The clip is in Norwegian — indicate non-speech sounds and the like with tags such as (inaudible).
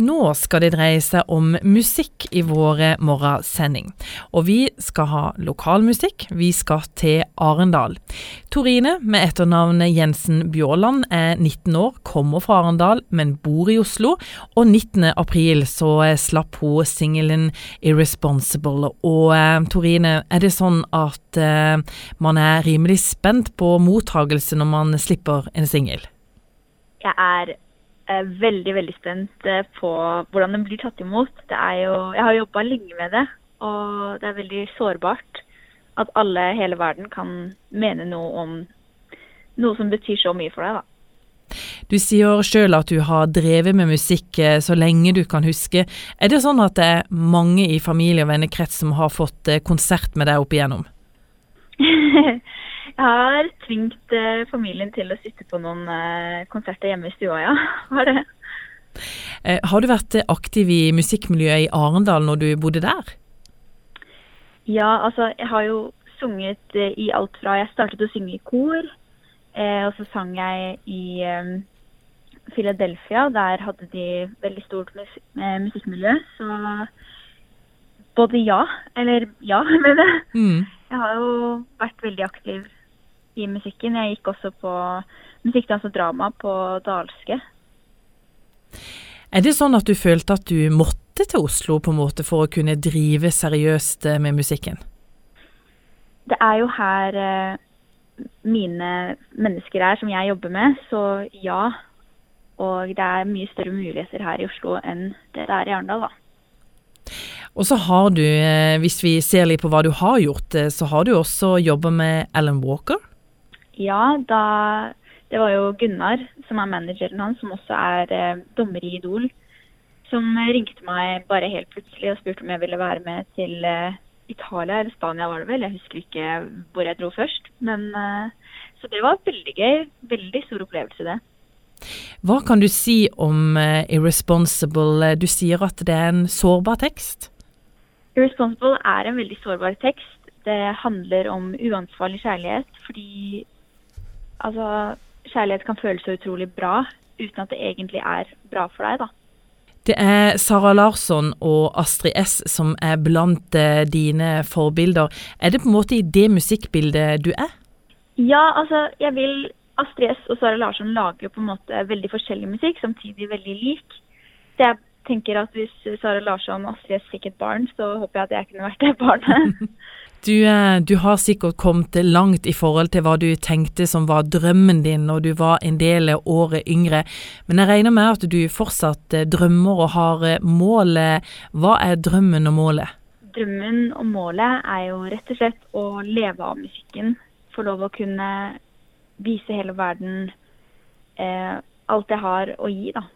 Nå skal det dreie seg om musikk i våre morgensending. Og vi skal ha lokalmusikk. Vi skal til Arendal. Torine, med etternavnet Jensen Bjåland, er 19 år, kommer fra Arendal, men bor i Oslo. Og 19. april så slapp hun singelen 'Irresponsible'. Og eh, Torine, er det sånn at eh, man er rimelig spent på mottagelse når man slipper en singel? Jeg er veldig veldig spent eh, på hvordan den blir tatt imot. Det jo, jeg har jobba lenge med det, og det er veldig sårbart at alle, hele verden, kan mene noe om noe som betyr så mye for deg. da. Du sier sjøl at du har drevet med musikk eh, så lenge du kan huske. Er det sånn at det er mange i familie og vennekrets som har fått eh, konsert med deg opp igjennom? (laughs) Jeg har tvingt uh, familien til å sitte på noen uh, konserter hjemme i stua, ja. (laughs) Har det. Uh, har du vært aktiv i musikkmiljøet i Arendal når du bodde der? Ja, altså jeg har jo sunget i alt fra Jeg startet å synge i kor, og så sang jeg i Philadelphia. Der hadde de veldig stort mus musikkmiljø, så både ja, eller ja, (laughs) mener jeg. Mm. Jeg har jo vært veldig aktiv i musikken. Jeg gikk også på musikk, dans og drama på Dalske. Er det sånn at du følte at du måtte til Oslo på en måte for å kunne drive seriøst eh, med musikken? Det er jo her eh, mine mennesker er, som jeg jobber med, så ja. Og det er mye større muligheter her i Oslo enn det det er i Arendal, da. Og så har du, eh, hvis vi ser litt på hva du har gjort, så har du også jobba med Alan Walker? Ja, da Det var jo Gunnar, som er manageren hans, som også er eh, dommer i Idol, som ringte meg bare helt plutselig og spurte om jeg ville være med til eh, Italia eller Spania, var det vel. Jeg husker ikke hvor jeg dro først. Men, eh, så det var veldig gøy. Veldig stor opplevelse, det. Hva kan du si om uh, 'Irresponsible'? Du sier at det er en sårbar tekst? 'Irresponsible' er en veldig sårbar tekst. Det handler om uansvarlig kjærlighet fordi altså, kjærlighet kan føles så utrolig bra uten at det egentlig er bra for deg, da. Det er Sara Larsson og Astrid S som er blant eh, dine forbilder. Er det på en måte i det musikkbildet du er? Ja, altså jeg vil Astrid S og Sara Larsson lager på en måte veldig forskjellig musikk, samtidig veldig lik. Det jeg tenker at hvis Sara Larsson og Astrid S fikk et barn, så håper jeg at jeg kunne vært det barnet. (laughs) Du, eh, du, har sikkert kommet langt i forhold til hva du tenkte som var drømmen din når du var en del av året yngre, men jeg regner med at du fortsatt eh, drømmer og har eh, målet. Hva er drømmen og målet? Drømmen og målet er jo rett og slett å leve av musikken. Få lov å kunne vise hele verden eh, alt jeg har å gi, da.